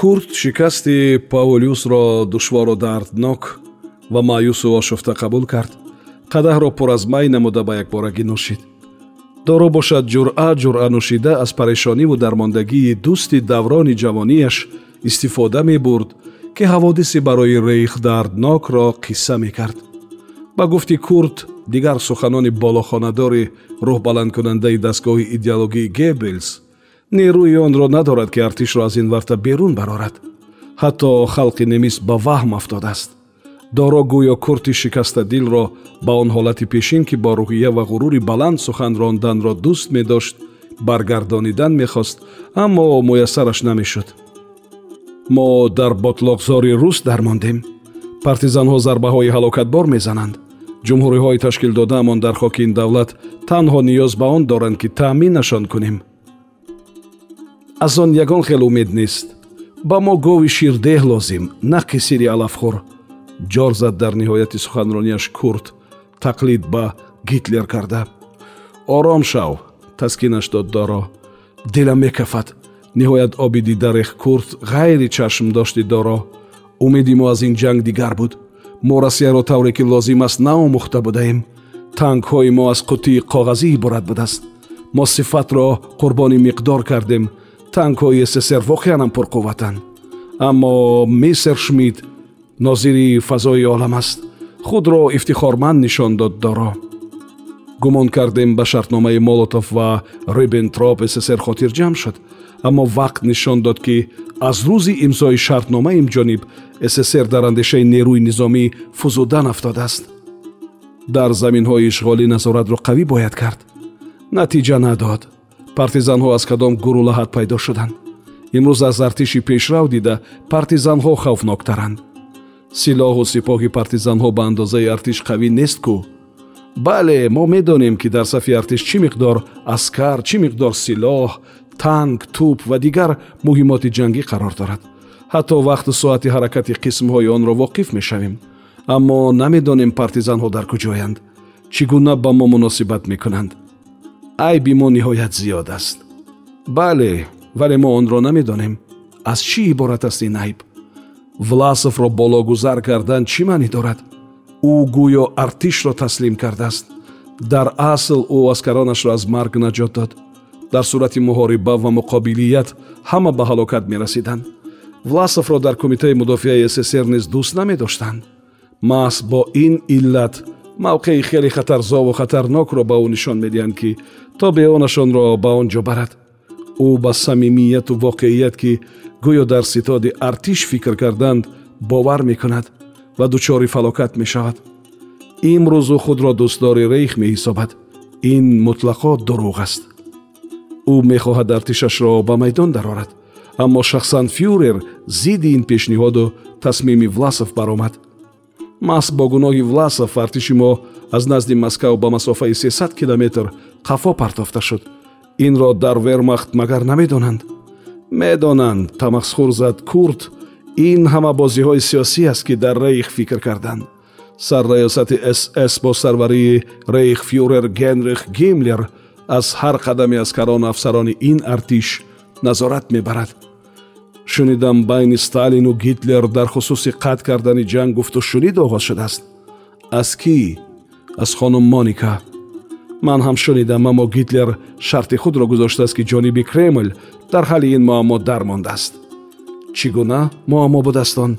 курт шикасти паулюсро душвору дарднок ва маъюсу ошуфта қабул кард. Қадаҳро пур аз май намуда ба якборагӣ нӯшид. Доро бошад ҷуръа ҷуръа нӯшида аз парешониву дармондагии дӯсти даврони ҷавонияш истифода мебурд ки ҳаводиси барои рейх дарднокро қисса мекард. Ба гуфти курт дигар суханони болохонадори рӯҳбаландкунандаи дастгоҳи идеологии геббелс нерӯи онро надорад ки артишро аз ин варта берун барорад. Ҳатто халқи немис ба ваҳм афтодааст. Доро гӯё курти шикастадилро ба он ҳолати пешин ки бо рӯҳия ва ғурури баланд сухан ронданро дӯст медошт баргардонидан мехост аммо муяссараш намешуд. Мо дар ботлоқзори рус дармондем. Партизанҳо зарбаҳои ҳалокатбор мезананд. Ҷумҳуриҳои ташкил додаамон дар хоки ин давлат танҳо ниёз ба он доранд ки таъминашон кунем аз он ягон хел умед нест. Ба мо гови ширдеҳ лозим на қисири алафхӯр ҷор зад дар ниҳояти суханронияш курт тақлид ба гитлер карда. Ором шав таскинаш дод доро. Дилам мекафад ниҳоят оби дидарех курт ғайри чашм дошти доро. Умеди мо аз ин ҷанг дигар буд. Мо россияро тавре ки лозим аст наомӯхта будаем. Тангҳои мо аз қутии коғазӣ иборат будааст. Мо сифатро қурбони миқдор кардем танкҳои ссср воқеанам пурқувватанд аммо месер шмид нозири фазои олам аст. Худро ифтихорманд нишон дод доро. Гумон кардем ба шартномаи молотов ва рибентроп ссср хотирҷамъ шуд. Аммо вақт нишон дод ки аз рӯзи имзои шартнома имҷониб ссср дар андешаи нерӯи низомӣ фузудан афтодааст дар заминҳои ишғолӣ назоратро қавӣ бояд кард. Натиҷа надод партизанҳо аз кадом гурулаҳат пайдо шуданд. Имрӯз аз артиши пешрав дида партизанҳо хавфноктаранд силоҳу сипоҳи партизанҳо ба андозаи артиш қавӣ нест кӯ бале мо медонем ки дар сафи артиш чӣ миқдор аскар чӣ миқдор силоҳ танк туп ва дигар муҳимоти ҷангӣ қарор дорад. Ҳатто вақту соати ҳаракати қисмҳои онро воқиф мешавем. Аммо намедонем партизанҳо дар куҷоянд. Чӣ гуна ба мо муносибат мекунанд айби мо ниҳоят зиёд аст. Бале вале мо онро намедонем. Аз чӣ иборат аст ин айб? Власовро бологузар кардан чӣ маънӣ дорад? Ӯ гӯё артишро таслим кардааст. Дар асл ӯ аскаронашро аз марг наҷот дод. Дар сурати муҳориба ва муқобилият ҳама ба ҳалокат мерасиданд власовро дар кумитаи мудофиаи ссср низ дӯст намедоштанд. Маҳз бо ин иллат мавқеи хеле хатарзову хатарнокро ба ӯ нишон медиҳанд ки то беонашонро ба он ҷо барад. Ӯ ба самимияту воқеият ки гӯё дар ситоди артиш фикр карданд бовар мекунад ва дучори фалокат мешавад. Имрӯзу худро дӯстдори рейх меҳисобад. Ин мутлақо дурӯғ аст. Ӯ мехоҳад артишашро ба майдон дарорад аммо шахсан фюрер зидди ин пешниҳоду тасмими власов баромад маҳз бо гуноҳи власов артиши мо аз назди маскав ба масофаи сесад километр қафо партофта шуд. Инро дар вермахт магар намедонанд. Медонанд тамахсхур зад курт ин ҳама бозиҳои сиёсӣ аст ки дар рейх фикр карданд. Сарраёсати сс бо сарварии рейх фюрер генрих гимлер аз ҳар қадами аскарону афсарони ин артиш назорат мебарад шунидам байни сталину гитлер дар хусуси қатъ кардани ҷанг гуфтушунид оғоз шудааст. Аз кӣ? Аз хонум моника. Ман ҳам шунидам аммо гитлер шарти худро гузоштааст ки ҷониби кремл дар ҳалли ин муаммо дармондааст чӣ гуна? Муаммо будааст он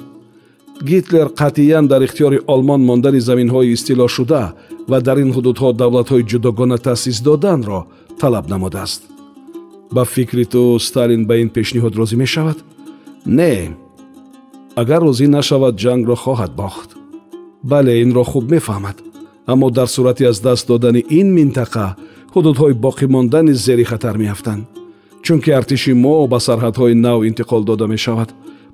гитлер қатъиян дар ихтиёри олмон мондани заминҳои истилоъшуда ва дар ин ҳудудҳо давлатҳои ҷудогона таъсис доданро талаб намудааст. Ба фикри ту сталин ба ин пешниҳод розӣ мешавад не агар розӣ нашавад ҷангро хоҳад бохт бале инро хуб мефаҳмад аммо дар сурати аз даст додани ин минтақа ҳудудҳои боқимондани зери хатар меафтанд. Чунки артиши мо ба сарҳадҳои нав интиқол дода мешавад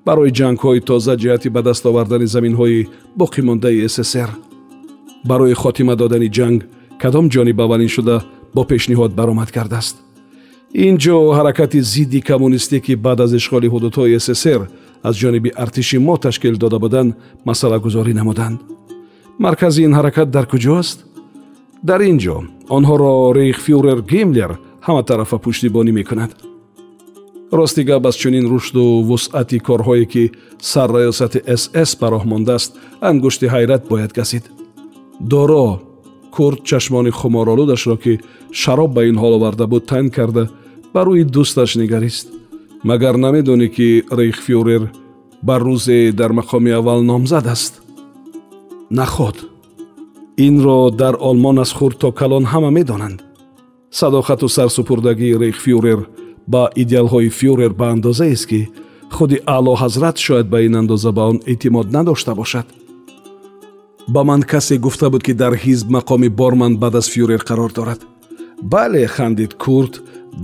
барои ҷангҳои тоза ҷиҳати ба даст овардани заминҳои боқимондаи ссср барои хотима додани ҷанг кадом ҷониб аввалин шуда бо пешниҳод баромад кардааст ин ҷо ҳаракати зидди коммунистӣ ки баъд аз ишғоли ҳудудҳои ссср аз ҷониби артиши мо ташкил дода буданд масъалагузорӣ намуданд. Маркази ин ҳаракат дар куҷост? Дар ин ҷо онҳоро рейхфюрер гимлер ҳаматарафа пуштибонӣ мекунад. Рости гап аз чунин рушду вусъати корҳое ки сарраёсати сс пароҳ мондааст ангушти ҳайрат бояд гасид. Доро курд чашмони хуморолудашро ки шароб ба ин ҳол оварда буд танг карда ба рӯи дӯсташ нигарист. Магар намедонӣ ки рейхфюрер ба рӯзе дар мақоми аввал номзад аст. Наход. Инро дар олмон аз хурд то калон ҳама медонанд. Садохату сарсупурдагии рейхфюрер ба идеалҳои фюрер ба андозаест ки худи аъло ҳазрат шояд ба ин андоза ба он эътимод надошта бошад ба ман касе гуфта буд ки дар ҳизб мақоми борман баъд аз фюрер қарор дорад. Бале хандид курд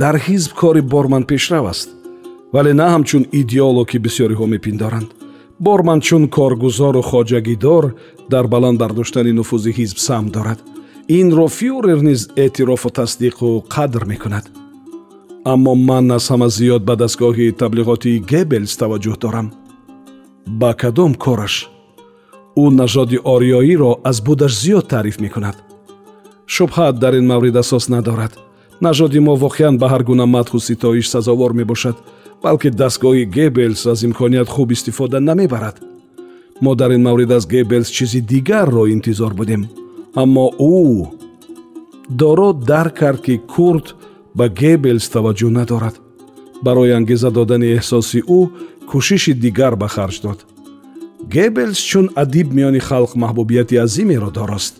дар ҳизб кори борман пешрав аст. Вале на ҳамчун идеоло ки бисёриҳо мепиндоранд. Борман чун коргузору хоҷагидор дар баланд бардоштани нуфузи ҳизб сам дорад. Инро фюрер низ эътирофу тасдиқу қадр мекунад. Аммо ман аз ҳама зиёд ба дастгоҳи таблиғотии гебелс таваҷҷӯҳ дорам. Ба кадом кораш ӯ нажоди ориёиро аз будаш зиёд таъриф мекунад. Шубҳат дар ин маврид асос надорад. Нажоди мо воқеан ба ҳар гуна мадҳу ситоиш сазовор мебошад балки дастгоҳи гебелс аз имконият хуб истифода намебарад. Мо дар ин маврид аз гебелс чизи дигарро интизор будем. Аммо ӯ доро дарк кард ки курд ба гебелс таваҷҷӯҳ надорад. Барои ангеза додани эҳсоси ӯ кӯшиши дигар ба харҷ дод гебелс чун адиб миёни халқ маҳбубияти азимеро дорост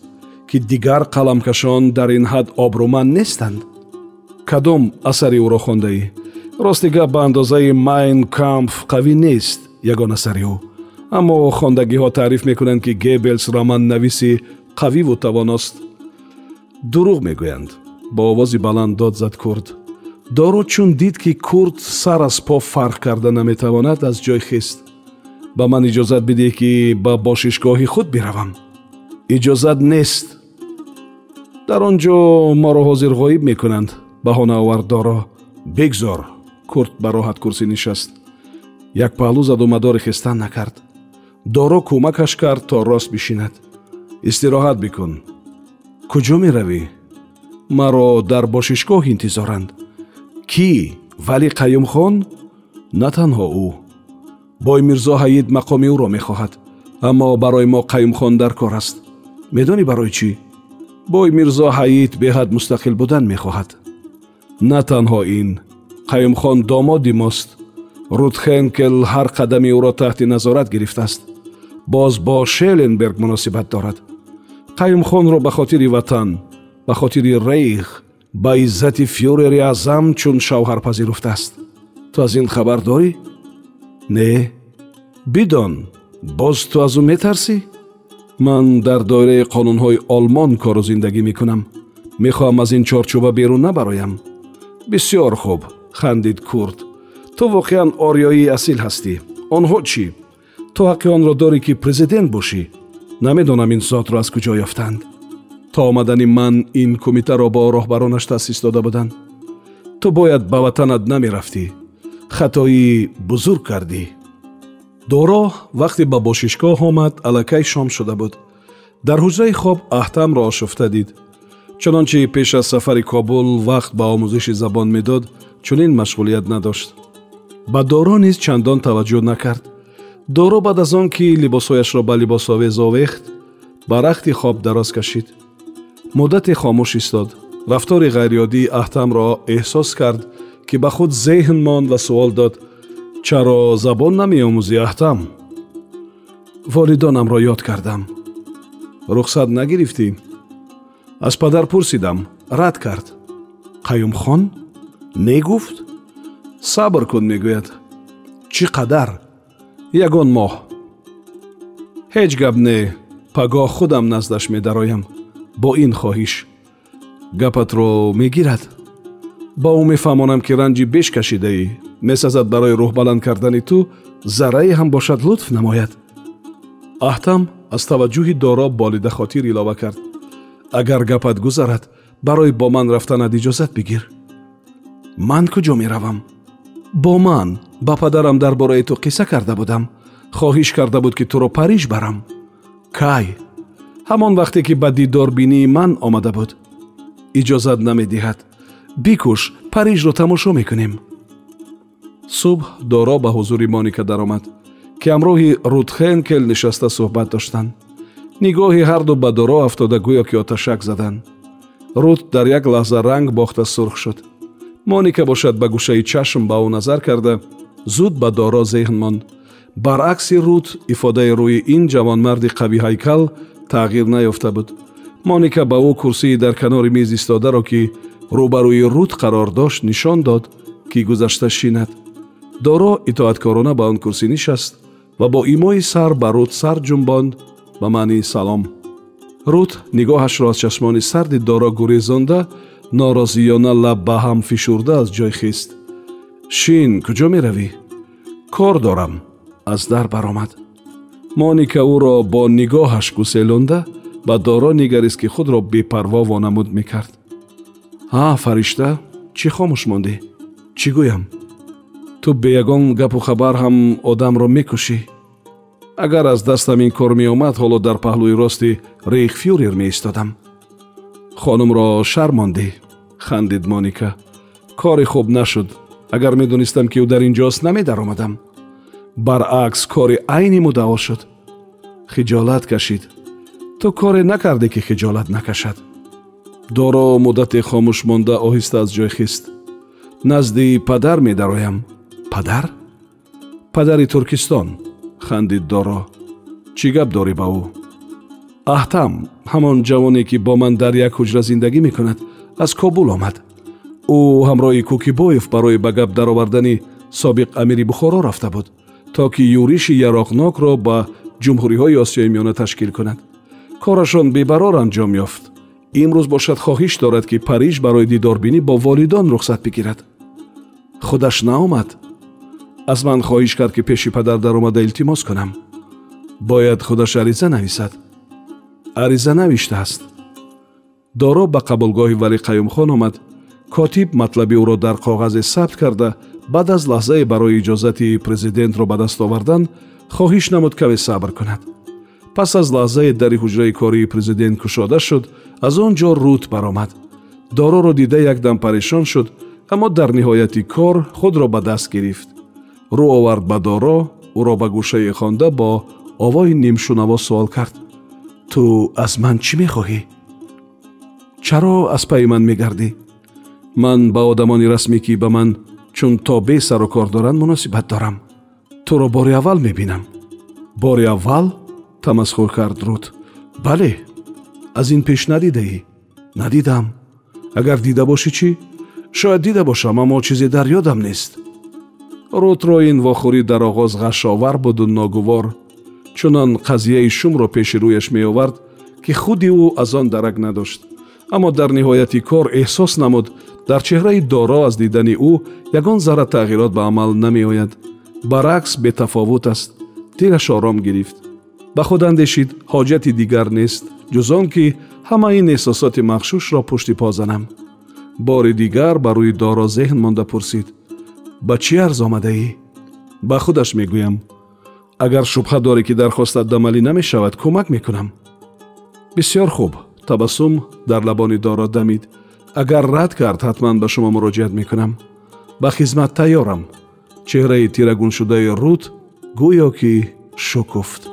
ки дигар қаламкашон дар ин ҳад обрӯманд нестанд. Кадом асари ӯро хондаӣ? Рости гап ба андозаи майн камф қавӣ нест ягон асари ӯ. Аммо хондагиҳо таъриф мекунанд ки гебелс романнависи қавиву тавоност. Дурӯғ мегӯянд. Бо овози баланд дод зад курд. Доро чун дид ки курд сар аз по фарқ карда наметавонад аз ҷой хист ба ман иҷозат бидеҳ ки ба бошишгоҳи худ биравам. Иҷозат нест. Дар он ҷо моро ҳозирғоиб мекунанд баҳона овард доро бигзор. Курд ба роҳат курсӣ нишаст. Як паҳлӯ заду мадори хистан накард. Доро кӯмакаш кард то рост бишинад. Истироҳат бикун. Куҷо меравӣ? Маро дар бошишгоҳ интизоранд. Кӣ валӣ қаюмхон на танҳо ӯ бой мирзо ҳаид мақоми ӯро мехоҳад. Аммо барои мо қаюмхон дар кор аст. Медонӣ барои чӣ? Бой мирзо ҳаид беҳад мустақил будан мехоҳад. На танҳо ин. Қаюмхон домоди мост. Рудхенкел ҳар қадами ӯро таҳти назорат гирифтааст. Боз бо шеленберг муносибат дорад. Қаюмхонро ба хотири ватан ба хотири рейх ба иззати фюрери аъзам чун шавҳар пазируфтааст ту аз ин хабар дорӣ не бидон боз ту аз ӯ метарсӣ? Ман дар доираи қонунҳои олмон кору зиндагӣ мекунам. Мехоҳам аз ин чорчӯба берун набароям. Бисьёр хуб хандид курд. Ту воқеан ориёии асил ҳастӣ. Онҳо чӣ? Ту ҳаққи онро дорӣ ки президент бошӣ. Намедонам ин зотро аз куҷо ёфтанд. То омадани ман ин кумитаро бо роҳбаронаш таъсис дода буданд. Ту бояд ба ватанат намерафтӣ хатои бузург кардӣ. Доро вақте ба бошишгоҳ омад аллакай шом шуда буд. Дар ҳуҷраи хоб аҳтамро ошуфта дид. Чунончи пеш аз сафари кобул вақт ба омӯзиши забон медод чунин машғулият надошт. Ба доро низ чандон таваҷҷӯҳ накард. Доро баъд аз он ки либосҳояшро ба либосовез овехт ба рахти хоб дароз кашид. Муддате хомӯш истод. Рафтори ғайриоддии аҳтамро эҳсос кард ки ба худ зеҳн монд ва суол дод чаро забон намеомӯзӣ аҳтам волидонамро ёд кардам рухсат нагирифтӣ аз падар пурсидам рад кард қаюмхон негуфт сабр кун мегӯяд чӣ қадар ягон моҳ ҳеҷ гап не пагоҳ худам наздаш медароям бо ин хоҳиш гапатро мегирад ба ӯ мефаҳмонам ки ранҷи беш кашидаӣ месазад барои рӯҳбаланд кардани ту заррае ҳам бошад лутф намояд. Аҳтам аз таваҷҷӯҳи доро болида хотир илова кард. Агар гапат гузарад барои бо ман рафтанат иҷозат бигир. Ман куҷо меравам? Бо ман ба падарам дар бораи ту қисса карда будам. Хоҳиш карда буд ки туро париж барам. Кай? Ҳамон вақте ки ба дидорбинии ман омада буд. Иҷозат намедиҳад бикӯш парижро тамошо мекунем. Субҳ доро ба ҳузури моника даромад ки ҳамроҳи рудхенкел нишаста суҳбат доштанд нигоҳи ҳарду ба доро афтода гӯё ки оташак заданд руд дар як лаҳза ранг бохта сурх шуд. Моника бошад ба гӯшаи чашм ба ӯ назар карда зуд ба доро зеҳн монд. Баръакси руд ифодаи рӯи ин ҷавонмарди қавиҳайкал тағйир наёфта буд. Моника ба ӯ курсии дар канори миз истодаро ки рӯбарӯи руд қарор дошт нишон дод ки гузашта шинад. Доро итоаткорона ба он курсӣ нишаст ва бо имои сар ба руд сар ҷумбонд ба маънии салом. Руд нигоҳашро аз чашмони сарди доро гурезонда норозиёна лаб ба ҳам фишурда аз ҷой хист шин куҷо меравӣ? Кор дорам аз дар баромад моника ӯро бо нигоҳаш гуселонда ба доро нигарист ки худро бепарво вонамуд мекард ҳа фаришта чӣ хомӯш мондӣ? Чӣ гӯям? Ту бе ягон гапу хабар ҳам одамро мекушӣ агар аз дастам ин кор меомад ҳоло дар паҳлӯи рости рейхфюрер меистодам. Хонумро шармондӣ хандид моника. Кори хуб нашуд. Агар медонистам ки ӯ дар ин ҷост намедаромадам. Баръакс кори айни муддао шуд. Хиҷолат кашид. Ту коре накарде ки хиҷолат накашад доро муддате хомӯш монда оҳиста аз ҷой хист. Назди падар медароям. Падар? Падари туркистон хандид доро. Чӣ гап дорӣ ба ӯ? Аҳтам ҳамон ҷавоне ки бо ман дар як ҳуҷра зиндагӣ мекунад аз кобул омад. Ӯ ҳамроҳи кӯкибоев барои ба гап даровардани собиқ амири бухоро рафта буд то ки юриши яроқнокро ба ҷумҳуриҳои осиёи миёна ташкил кунад. Корашон бебарор анҷом ёфт имрӯз бошад хоҳиш дорад ки париж барои дидорбинӣ бо волидон рухсат бигирад худаш наомад. Аз ман хоҳиш кард ки пеши падар даромада илтимос кунам. Бояд худаш ариза нависад. Ариза навиштааст доро ба қабулгоҳи вали қаюмхон омад. Котиб матлаби ӯро дар коғазе сабт карда баъд аз лаҳзае барои иҷозати президентро ба даст овардан хоҳиш намуд каме сабр кунад пас аз лаҳзае дари ҳуҷраи кории президент кушода шуд аз он ҷо рут баромад. Дороро дида якдам парешон шуд аммо дар ниҳояти кор худро ба даст гирифт. Рӯ овард ба доро ӯро ба гӯшае хонда бо овои нимшунаво суол кард. Ту аз ман чӣ мехоҳӣ? Чаро аз пайи ман мегардӣ? Ман ба одамони расмӣ ки ба ман чун то бе сару кор доранд муносибат дорам. Туро бори аввал мебинам бори аввал тамасхур кард руд бале аз ин пеш надидаӣ? Надидам. Агар дида бошӣ чӣ? Шояд дида бошам аммо чизе дар ёдам нест. Рутро ин вохӯрӣ дар оғоз ғашовар буду ногувор чунон қазияи шумро пеши рӯяш меовард ки худи ӯ аз он дарак надошт. Аммо дар ниҳояти кор эҳсос намуд дар чеҳраи доро аз дидани ӯ ягон зарра тағйирот ба амал намеояд. Баръакс бетафовут аст дилаш ором гирифт ба худ андешид ҳоҷати дигар нест ҷуз он ки ҳама ин эҳсосоти махшушро пушти по занам бори дигар ба рӯи доро зеҳн монда пурсид ба чӣ арз омадаӣ ба худаш мегӯям агар шубҳа дорӣ ки дархостат дамалӣ намешавад кӯмак мекунам бисьёр хуб табассум дар лабони доро дамид агар рад кард ҳатман ба шумо муроҷиат мекунам ба хизмат тайёрам чеҳраи тирагуншудаи руд гӯё ки шукуфт